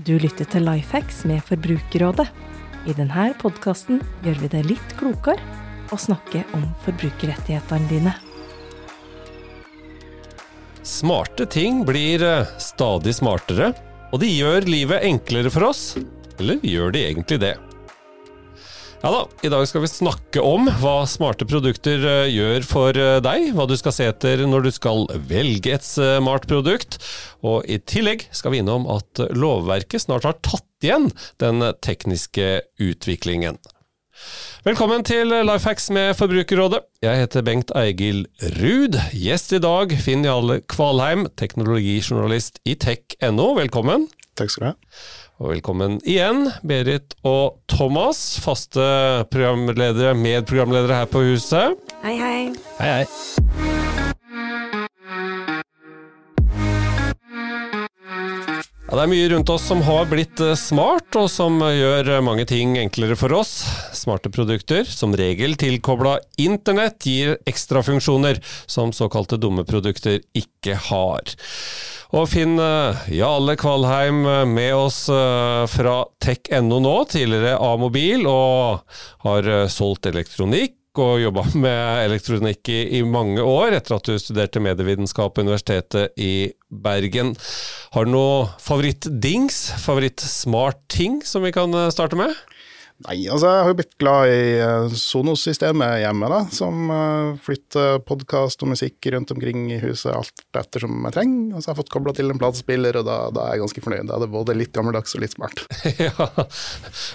Du lytter til Lifehacks med Forbrukerrådet. I denne podkasten gjør vi det litt klokere å snakke om forbrukerrettighetene dine. Smarte ting blir eh, stadig smartere, og de gjør livet enklere for oss. Eller gjør de egentlig det? Ja da, i dag skal vi snakke om hva smarte produkter eh, gjør for eh, deg, hva du skal se etter når du skal velge et smart produkt, og i tillegg skal vi innom at lovverket snart har tatt igjen den tekniske utviklingen. Velkommen til Lifehacks med Forbrukerrådet. Jeg heter Bengt Eigil Ruud. Gjest i dag Finn Jarle Kvalheim, teknologijournalist i tech.no. Velkommen. Takk skal du ha. Og velkommen igjen, Berit og Thomas, faste programledere, medprogramledere her på huset. Hei, hei. Hei, hei. Ja, det er mye rundt oss som har blitt eh, smart, og som gjør mange ting enklere for oss. Smarte produkter, som regel tilkobla internett, gir ekstrafunksjoner som såkalte dumme produkter ikke har. Og Finn eh, Jale Kvalheim eh, med oss eh, fra tech.no nå, tidligere A-mobil, og har solgt elektronikk og jobba med elektronikk i, i, mange år, etter at du studerte medievitenskap på Universitetet i Bergen. Har du noe favorittdings, favoritt-smart-ting som vi kan starte med? Nei, altså jeg har jo blitt glad i uh, Sonos-systemet hjemme, da, som uh, flytter podkast og musikk rundt omkring i huset alt ettersom jeg trenger. Og så har jeg fått kobla til en platespiller, og da, da, er jeg ganske fornøyd. Da er det både litt gammeldags og litt smart. ja.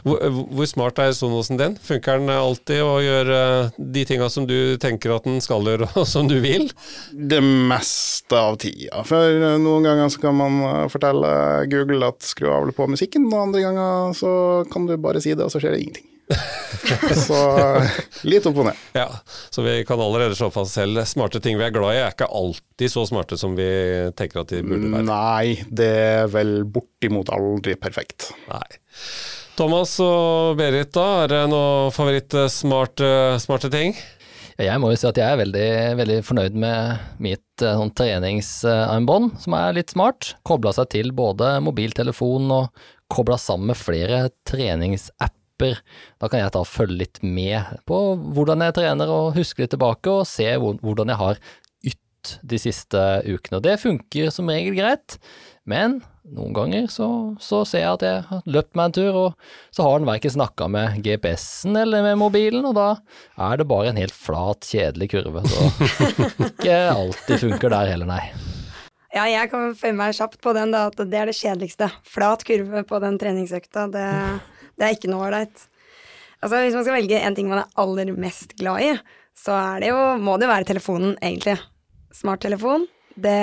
Hvor, hvor, smart er Sonosen din? Funker den alltid og gjør uh, de tinga som du tenker at den skal gjøre, og som du vil? Det meste av tida. For noen ganger så kan man fortelle Google at skru av eller på musikken, og andre ganger så kan du bare si det, og så skjer det det ingenting. så litt opp og ned. Ja, så vi kan allerede slå fast selv smarte ting vi er glad i, er ikke alltid så smarte som vi tenker at de burde være. Nei, det er vel bortimot aldri perfekt. Nei. Thomas og Berit, da, er det noen favorittsmarte smarte ting? Jeg må jo si at jeg er veldig, veldig fornøyd med mitt eh, sånn treningsarmbånd, som er litt smart. Kobla seg til både mobiltelefon og kobla sammen med flere treningsapper apper. Da kan jeg og følge litt med på hvordan jeg trener og huske litt tilbake og se hvordan jeg har ytt de siste ukene. Og det funker som regel greit, men noen ganger så, så ser jeg at jeg har løpt meg en tur, og så har den verken snakka med GPS-en eller med mobilen, og da er det bare en helt flat, kjedelig kurve. Så ikke alltid funker der heller, nei. Ja, jeg kan følge meg kjapt på den, da, at det er det kjedeligste. Flat kurve på den treningsøkta. Det, det er ikke noe ålreit. Altså, hvis man skal velge en ting man er aller mest glad i, så det jo, må det jo være telefonen, egentlig. Smarttelefon. Det,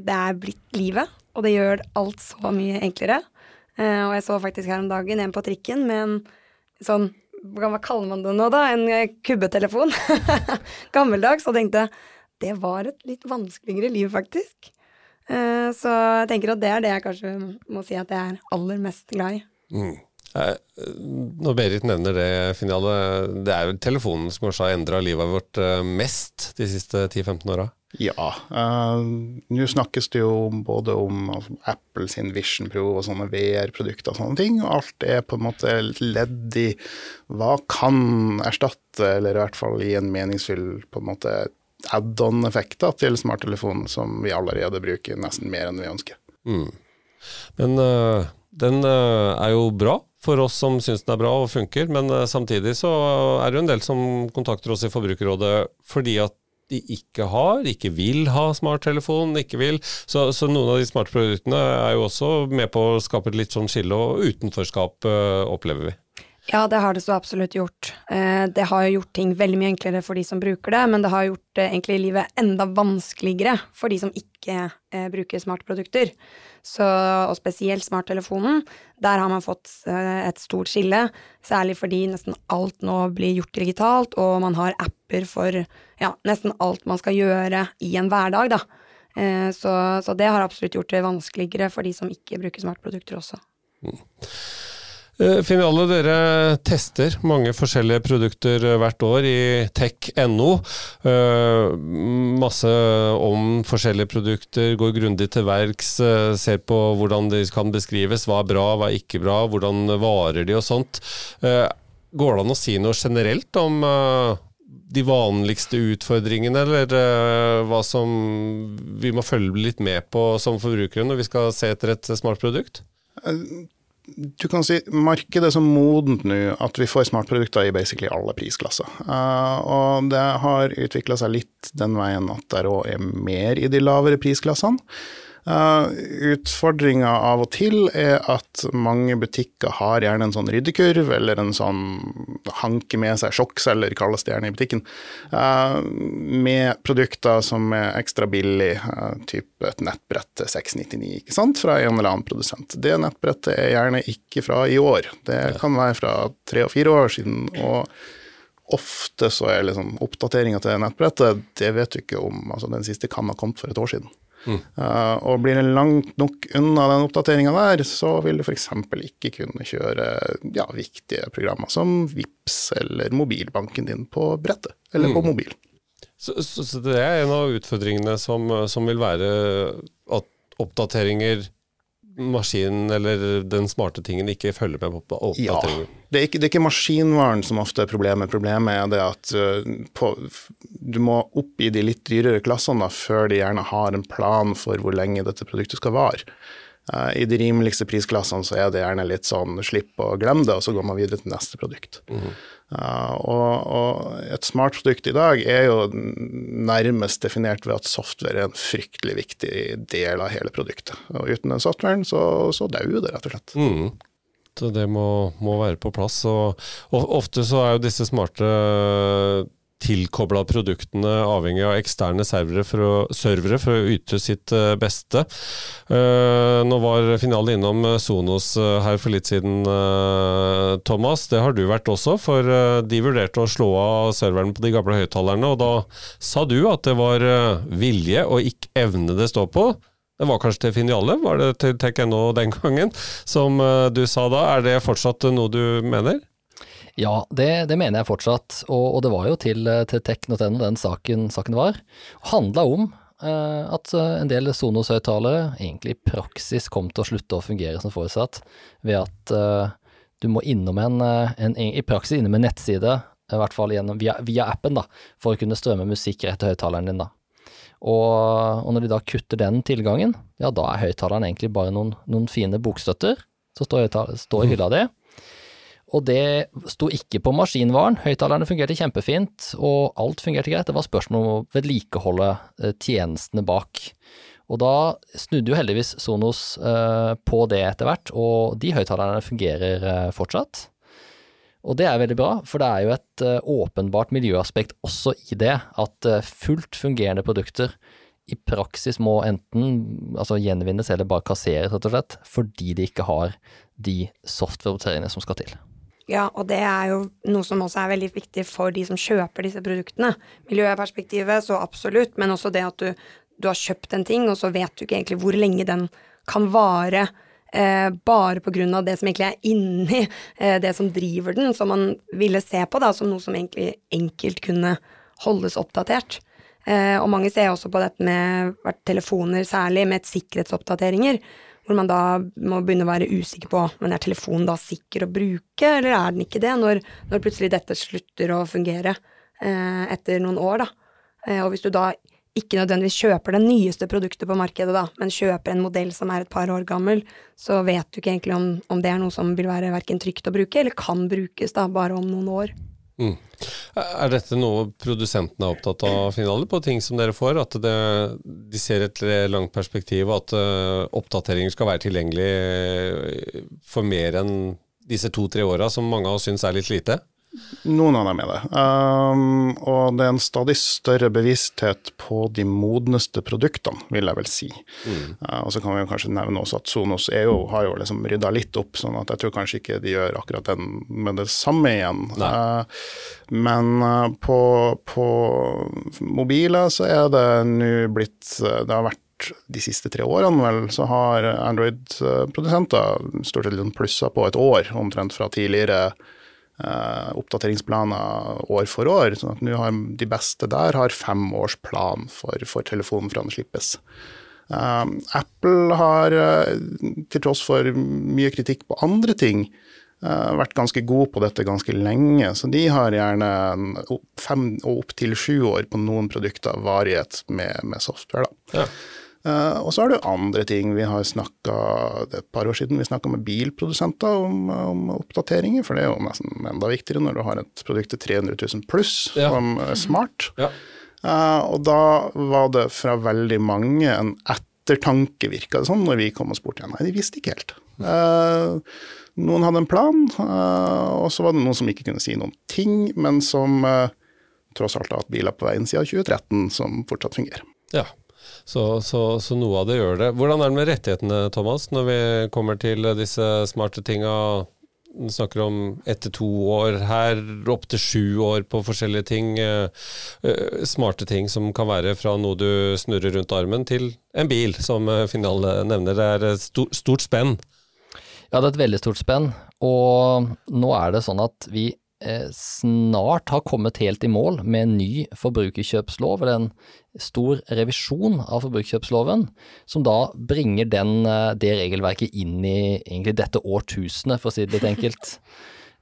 det er blitt livet, og det gjør alt så mye enklere. Uh, og jeg så faktisk her om dagen en på trikken med en sånn Hva kaller man det nå, da? En eh, kubbetelefon. Gammeldags. Og tenkte det var et litt vanskeligere liv, faktisk. Uh, så jeg tenker at det er det jeg kanskje må si at jeg er aller mest glad i. Mm. Eh, når Berit nevner det, Finale, det er jo telefonen som kanskje har endra livet vårt eh, mest de siste 10-15 åra? Ja. Uh, Nå snakkes det jo både om altså, Apple sin Vision Pro og sånne VR-produkter og sånne ting. og Alt er på en måte ledd i hva kan erstatte, eller i hvert fall gi en meningsfull på en måte add-on-effekter til smarttelefonen som vi allerede bruker nesten mer enn vi ønsker. Mm. Men uh, den uh, er jo bra for oss som syns den er bra og funker, men uh, samtidig så er det jo en del som kontakter oss i Forbrukerrådet fordi at de ikke har, ikke vil ha smarttelefon, ikke vil. Så, så, noen av de smarte produktene er jo også med på å skape et litt sånn skille og utenforskap, uh, opplever vi. Ja, det har det så absolutt gjort. Det har jo gjort ting veldig mye enklere for de som bruker det, men det har gjort egentlig livet enda vanskeligere for de som ikke bruker smartprodukter. Så, og spesielt smarttelefonen. Der har man fått eh, et stort skille, særlig fordi nesten alt nå blir gjort digitalt, og man har apper for ja, nesten alt man skal gjøre i en hverdag, da. Eh, så, så, det har absolutt gjort det vanskeligere for de som ikke bruker smartprodukter også. Mm. Eh, Finale, dere tester mange forskjellige produkter eh, hvert år i tech.no. Eh, Masse om forskjellige produkter, går grundig til verks, ser på hvordan de kan beskrives, hva er bra, hva er ikke bra, hvordan varer de og sånt. Går det an å si noe generelt om de vanligste utfordringene, eller hva som vi må følge litt med på som forbrukere når vi skal se etter et smart produkt? Du kan si markedet er så modent nå at vi får smartprodukter i basically alle prisklasser. Uh, og det har utvikla seg litt den veien at det òg er mer i de lavere prisklassene. Uh, Utfordringa av og til er at mange butikker har gjerne en sånn ryddekurv, eller en sånn hanke med seg sjokkselger, kalles det gjerne i butikken, uh, med produkter som er ekstra billig, uh, type et nettbrett til 699, ikke sant, fra en eller annen produsent. Det nettbrettet er gjerne ikke fra i år, det kan være fra tre og fire år siden. og Ofte så er liksom oppdateringa til nettbrettet, det vet du ikke om. altså Den siste kan ha kommet for et år siden. Uh, og blir det langt nok unna den oppdateringa der, så vil du f.eks. ikke kunne kjøre ja, viktige programmer som VIPS eller mobilbanken din på brettet, eller på mobil. Så, så, så det er en av utfordringene som, som vil være at oppdateringer maskinen eller den smarte tingen ikke følger med på Ja. Det er, ikke, det er ikke maskinvaren som ofte er problemet. Problemet er det at uh, på, du må opp i de litt dyrere klassene da, før de gjerne har en plan for hvor lenge dette produktet skal vare. Uh, I de rimeligste prisklassene så er det gjerne litt sånn slipp og glem det, og så går man videre til neste produkt. Uh, og, og et smart produkt i dag er jo nærmest definert ved at software er en fryktelig viktig del av hele produktet. Og uten den softwaren så, så dauer det, rett og slett. Mm. Så det må, må være på plass. Og, og ofte så er jo disse smarte tilkobla produktene avhengig av eksterne servere for å, servere for å yte sitt eh, beste. Uh, nå var finalen innom eh, Sonos her for litt siden, uh, Thomas. Det har du vært også, for uh, de vurderte å slå av serveren på de gamle høyttalerne, og da sa du at det var vilje og ikke evne det står på. Det var kanskje til Finiale, var det til Tech.no den gangen, som eh, du sa da. Er det fortsatt noe du mener? Ja, det, det mener jeg fortsatt, og, og det var jo til, til tech.no den saken, saken var. Handla om eh, at eh, en del Sonos-høyttalere egentlig i praksis kom til å slutte å fungere som forutsatt, ved at eh, du må innom en, eh, en, i praksis innom en nettside, i hvert fall gjennom, via, via appen, da, for å kunne strømme musikk rett til høyttaleren din. da. Og, og når de da kutter den tilgangen, ja da er høyttaleren egentlig bare noen, noen fine bokstøtter som står, står i hylla di. Og det sto ikke på maskinvaren. Høyttalerne fungerte kjempefint, og alt fungerte greit. Det var spørsmål om å vedlikeholde eh, tjenestene bak. Og da snudde jo heldigvis Sonos eh, på det etter hvert, og de høyttalerne fungerer eh, fortsatt. Og det er veldig bra, for det er jo et eh, åpenbart miljøaspekt også i det, at eh, fullt fungerende produkter i praksis må enten altså gjenvinnes eller bare kasseres, rett og slett, fordi de ikke har de software-oppdateringene som skal til. Ja, og det er jo noe som også er veldig viktig for de som kjøper disse produktene. Miljøperspektivet, så absolutt, men også det at du, du har kjøpt en ting, og så vet du ikke egentlig hvor lenge den kan vare. Eh, bare av det som egentlig er inni eh, det som driver den, som man ville se på da, som noe som egentlig enkelt kunne holdes oppdatert. Eh, og mange ser også på dette med telefoner, særlig med et sikkerhetsoppdateringer, hvor man da må begynne å være usikker på men er telefonen da sikker å bruke, eller er den ikke det, når, når plutselig dette slutter å fungere eh, etter noen år, da. Eh, og hvis du da ikke nødvendigvis kjøper det nyeste produktet på markedet, da, men kjøper en modell som er et par år gammel, så vet du ikke egentlig om, om det er noe som vil være verken trygt å bruke, eller kan brukes da, bare om noen år. Mm. Er dette noe produsentene er opptatt av, Finale, på ting som dere får? At det, de ser et langt perspektiv, og at uh, oppdateringer skal være tilgjengelig eh, for mer enn disse to-tre åra, som mange av oss syns er litt lite? Noen av dem er det. Um, og det er en stadig større bevissthet på de modneste produktene, vil jeg vel si. Mm. Uh, og så kan vi jo kanskje nevne også at Sonos EU har jo liksom rydda litt opp, sånn at jeg tror kanskje ikke de gjør akkurat den med det samme igjen. Uh, men uh, på, på mobiler så er det nå blitt Det har vært de siste tre årene, vel, så har Android-produsenter stort sett plussa på et år, omtrent fra tidligere oppdateringsplaner år for år. sånn at nå har de beste der har fem års plan for, for telefonen fra den slippes. Um, Apple har, til tross for mye kritikk på andre ting, uh, vært ganske god på dette ganske lenge. Så de har gjerne fem og opptil sju år på noen produkter varighet med, med software. Da. Ja. Uh, og så er det andre ting. Vi har snakka et par år siden vi snakka med bilprodusenter om, om, oppdateringer, for det er jo nesten enda viktigere når du har et produkt til 300 000 pluss ja. som er smart. Ja. Uh, og da var det fra veldig mange en ettertanke, virka det sånn, når vi kom og spurte. Nei, de visste ikke helt. Uh, noen hadde en plan, og så var det noen som ikke kunne si noen ting, men som tross alt har hatt biler på veien siden 2013 som fortsatt fungerer. Ja, så, så, så, noe av det gjør det. Hvordan er det med rettighetene, Thomas, når vi kommer til disse smarte tinga? Du snakker om etter to år her, opptil sju år på forskjellige ting. Eh, eh, smarte ting som kan være fra noe du snurrer rundt armen, til en bil, som eh, Finale nevner. Det er et stort spenn. Ja, det er et veldig stort spenn. Og nå er det sånn at vi snart har kommet helt i mål med en ny forbrukerkjøpslov, eller en stor revisjon av forbrukerkjøpsloven, som da bringer den, eh, det regelverket inn i egentlig dette årtusenet, for å si det litt enkelt.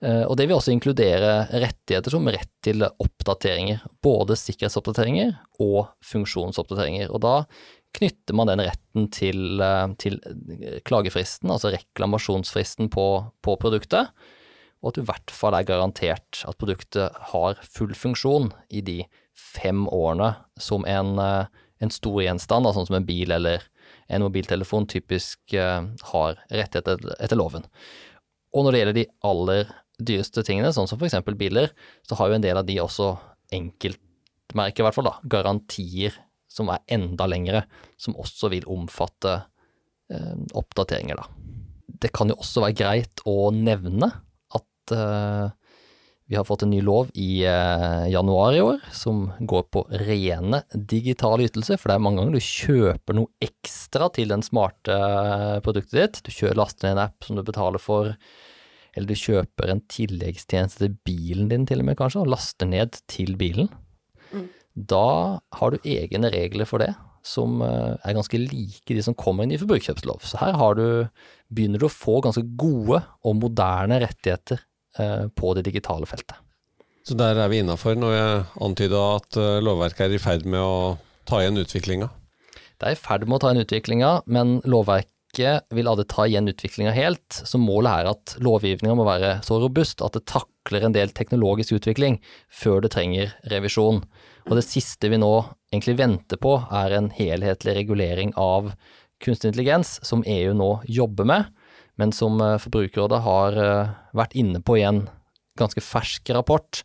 Eh, og det vil også inkludere rettigheter som rett til oppdateringer, både sikkerhetsoppdateringer og funksjonsoppdateringer. Og da knytter man den retten til, til klagefristen, altså reklamasjonsfristen på, på produktet og at du i hvert fall er garantert at produktet har full funksjon i de fem årene som en, eh, en stor gjenstand, sånn som en bil eller en mobiltelefon, typisk uh, har rettigheter etter, etter loven. Og når det gjelder de aller dyreste tingene, sånn som f.eks. biler, så har jo en del av de også enkeltmerker, i hvert fall, da, garantier som er enda lengre, som også vil omfatte eh, oppdateringer, da. Det kan jo også være greit å nevne uh, vi har fått en ny lov i uh, januar i år som går på rene digitale ytelser, for det er mange ganger du kjøper noe ekstra til den smarte uh, produktet ditt. Du kjører laster ned en app som du betaler for, eller du kjøper en tilleggstjeneste til bilen din til og med, kanskje, og laster ned til bilen. Mm. Da har du egne regler for det, som er ganske like de som kommer inn i forbrukerkjøpslov. Så her du, begynner du å få ganske gode og moderne rettigheter Eh, på det digitale feltet. Så der er vi innafor når jeg antyda at eh, lovverket er i ferd med å ta igjen utviklinga? Det er i ferd med å ta igjen utviklinga, men lovverket vil aldri ta igjen utviklinga helt. Så målet er at lovgivninga må være så robust at det takler en del teknologisk utvikling før det trenger revisjon. Og det siste vi nå egentlig venter på, er en helhetlig regulering av kunstig intelligens, som EU nå jobber med men som eh, Forbrukerrådet har eh, vært inne på i en ganske fersk rapport,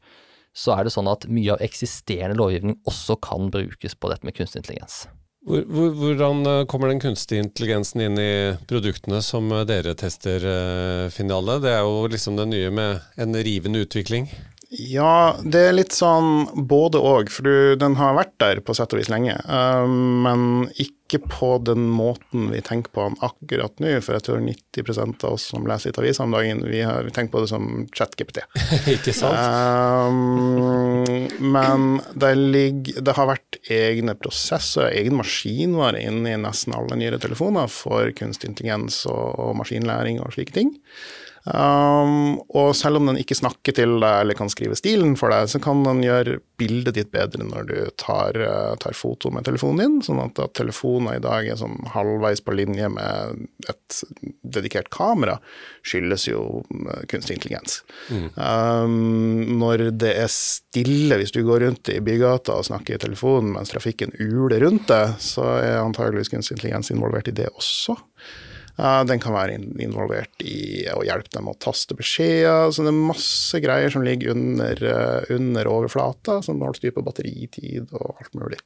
så er det sånn at mye av eksisterende lovgivning også kan brukes på dette med kunstig intelligens. Hvordan eh, kommer den kunstige intelligensen inn i produktene som dere tester, Finale? Det er jo liksom det nye med en rivende utvikling. Ja, det er litt sånn både òg, for du, den har vært der på sett og vis lenge. men ikke på den måten vi tenker på den akkurat nå, for jeg tror 90% av oss som leser litt aviser om dagen, vi har tenkt på det som chat-GPT. ikke sant? Um, men det, ligger, det, har vært egne prosesser, egen maskinvare inne i nesten alle nyere telefoner for kunstig intelligens og, og maskinlæring og slike ting. Um, og selv om den ikke snakker til deg eller kan skrive stilen for deg, så kan den gjøre bildet ditt bedre når du tar, uh, tar foto med telefonen din. Sånn at, at telefoner i dag er sånn halvveis på linje med et dedikert kamera, skyldes jo uh, kunstig intelligens. Mm. Um, når det er stille, hvis du går rundt i bygata og snakker i telefonen mens trafikken uler rundt deg, så er antageligvis kunstig intelligens involvert i det også. Den kan være involvert i å hjelpe dem å taste beskjeder. Så det er masse greier som ligger under, eh, under overflata, som holder styr på batteritid og alt mulig.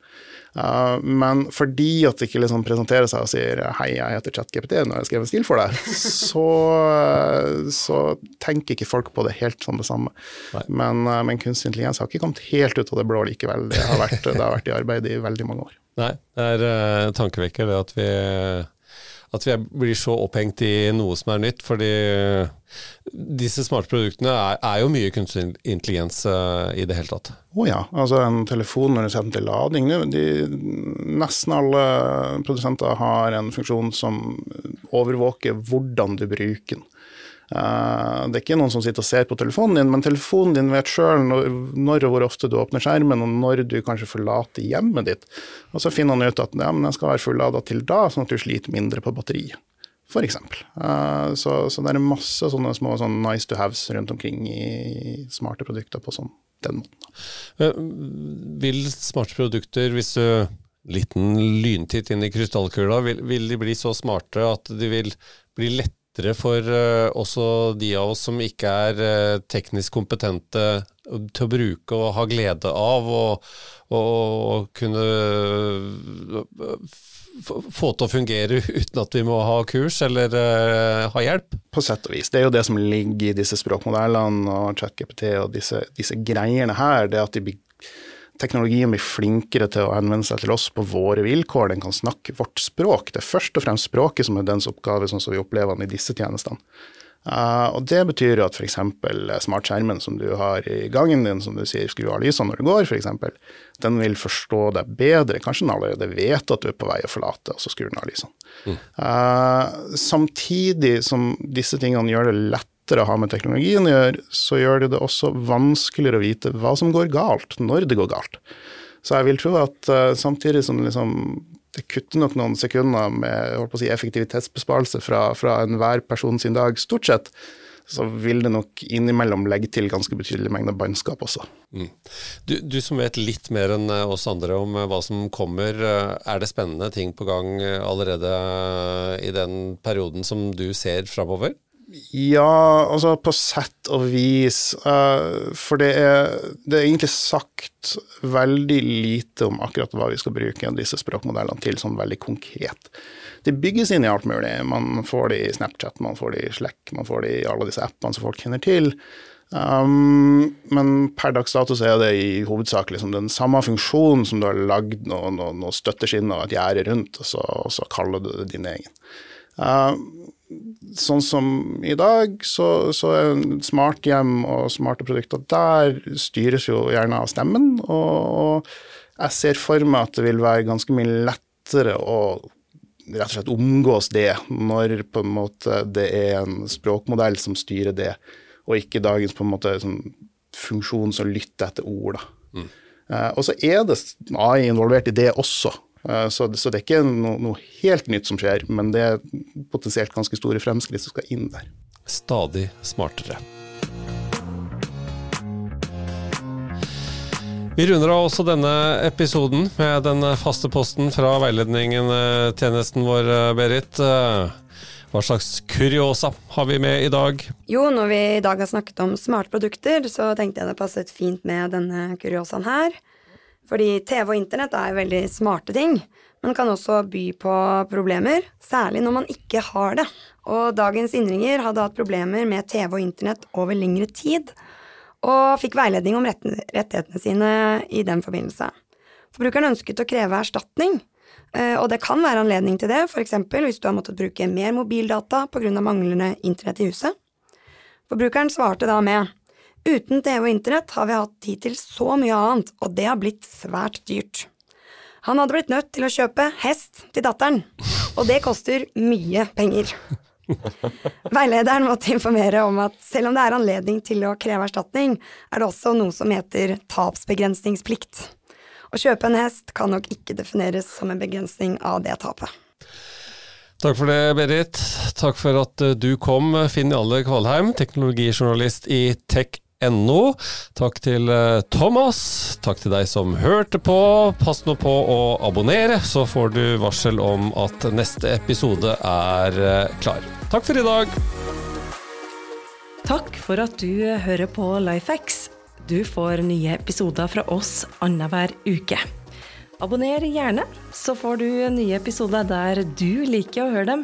Men fordi at det ikke liksom presenterer seg og sier 'hei, jeg heter ChatGPT nå har jeg skrevet stil for deg', så, så, tenker ikke folk på det helt som det samme. Men, eh, men kunstig intelligens har ikke kommet helt ut av det blå likevel. Det har vært, det har vært i arbeid i veldig mange år. Nei, det er uh, tankevekker det at vi at vi blir så opphengt i noe som er nytt. Fordi disse smarte produktene er, er jo mye kunstig intelligens uh, i det hele tatt. Å oh ja. Altså en telefon når du setter den til lading de, Nesten alle produsenter har en funksjon som overvåker hvordan du bruker den. Uh, det er ikke noen som sitter og ser på telefonen din, men telefonen din vet sjøl når, og hvor ofte du åpner skjermen, og når du kanskje forlater hjemmet ditt. Og så finner han ut at ja, men den skal være fullada til da, sånn at du sliter mindre på batteriet. For eksempel. så, så det er masse sånne små sånn nice to haves rundt omkring i smarte produkter på sånn, den måten. Uh, vil smarte produkter, hvis du liten lyntitt inn i krystallkula, vil, vil de bli så smarte at de vil bli lette lettere for uh, også de av oss som ikke er uh, teknisk kompetente til å bruke og ha glede av og, og kunne uh, få til å fungere uten at vi må ha kurs eller ha hjelp? På sett og vis. Det er jo det som ligger i disse språkmodellene og ChatGPT og disse, disse greiene her. det at de blir teknologien blir flinkere til å henvende seg til oss på våre vilkår. Den kan snakke vårt språk. Det er først og fremst språket som er dens oppgave, sånn som vi opplever den i disse tjenestene. Uh, og Det betyr at f.eks. smartskjermen som du har i gangen din, som du sier skru av lysene når du går, f.eks., den vil forstå deg bedre. Kanskje den allerede vet at du er på vei å forlate, og så skrur den av lysene. Mm. Uh, samtidig som disse tingene gjør det lett lettere å ha med teknologien å gjøre, så gjør det det også vanskeligere å vite hva som går galt, når det går galt. Så jeg vil tro at uh, samtidig som liksom, det kutter nok noen sekunder med si, effektivitetsbesparelse fra, fra enhver person sin dag, stort sett, så vil det nok innimellom legge til ganske betydelig mengde bannskap også. Mm. Du, du, som vet litt mer enn eh, oss andre om eh, hva som kommer, er det spennende ting på gang allerede i den perioden som du ser framover? Ja, altså på sett og vis. Uh, for det er, det er, egentlig sagt veldig lite om akkurat hva vi skal bruke disse språkmodellene til, sånn veldig konkret. Det bygges inn i alt mulig. Man får det i Snapchat, man får det i Slack, man får det i alle disse appene som folk kjenner til. Um, men per dags dato er det i hovedsak liksom den samme funksjonen som du har lagd noe, noe, noe støtteskinn og et gjerde rundt, og så, og så, kaller du det din egen. Uh, sånn som i dag, så, så er smarthjem og smarte produkter Der styres jo gjerne av stemmen, og, og, jeg ser for meg at det vil være ganske mye lettere å rett og slett omgås det, når på en måte det er en språkmodell som styrer det, og ikke dagens på en måte sånn funksjon som lytter etter ord. da. Mm. Uh, og så er det AI involvert i det også. Eh, så, så, det er ikke noe, noe, helt nytt som skjer, men det er potensielt ganske store fremskritt som skal inn der. Stadig smartere. Vi runder av også denne episoden med den faste posten fra veiledningen-tjenesten vår, Berit. Hva slags kuriosa har vi med i dag? Jo, når vi i dag har snakket om smartprodukter, så tenkte jeg det passet fint med denne kuriosaen her. Fordi TV og internett er veldig smarte ting, men kan også by på problemer, særlig når man ikke har det. Og dagens innringer hadde hatt problemer med TV og internett over lengre tid, og fikk veiledning om rettighetene sine i den forbindelse. Forbrukeren ønsket å kreve erstatning, eh, og det kan være anledning til det, f.eks. hvis du har måttet bruke mer mobildata pga. manglende internett i huset. Forbrukeren svarte da med Uten TV og internett har vi hatt tid til så mye annet, og det har blitt svært dyrt. Han hadde blitt nødt til å kjøpe hest til datteren, og det koster mye penger. Veilederen måtte informere om at selv om det er anledning til å kreve erstatning, er det også noe som heter tapsbegrensningsplikt. Å kjøpe en hest kan nok ikke defineres som en begrensning av det tapet. Takk for det, Berit. Takk for at du kom, Finn Jalle Kvalheim, teknologijournalist i Tech No. Takk til eh, Thomas. Takk til deg som hørte på. Pass nå på å abonnere, så får du varsel om at neste episode er eh, klar. Takk for i dag. Takk for at du hører på Lifehacks. Du får nye episoder fra oss annenhver uke. Abonner gjerne, så får du nye episoder der du liker å høre dem.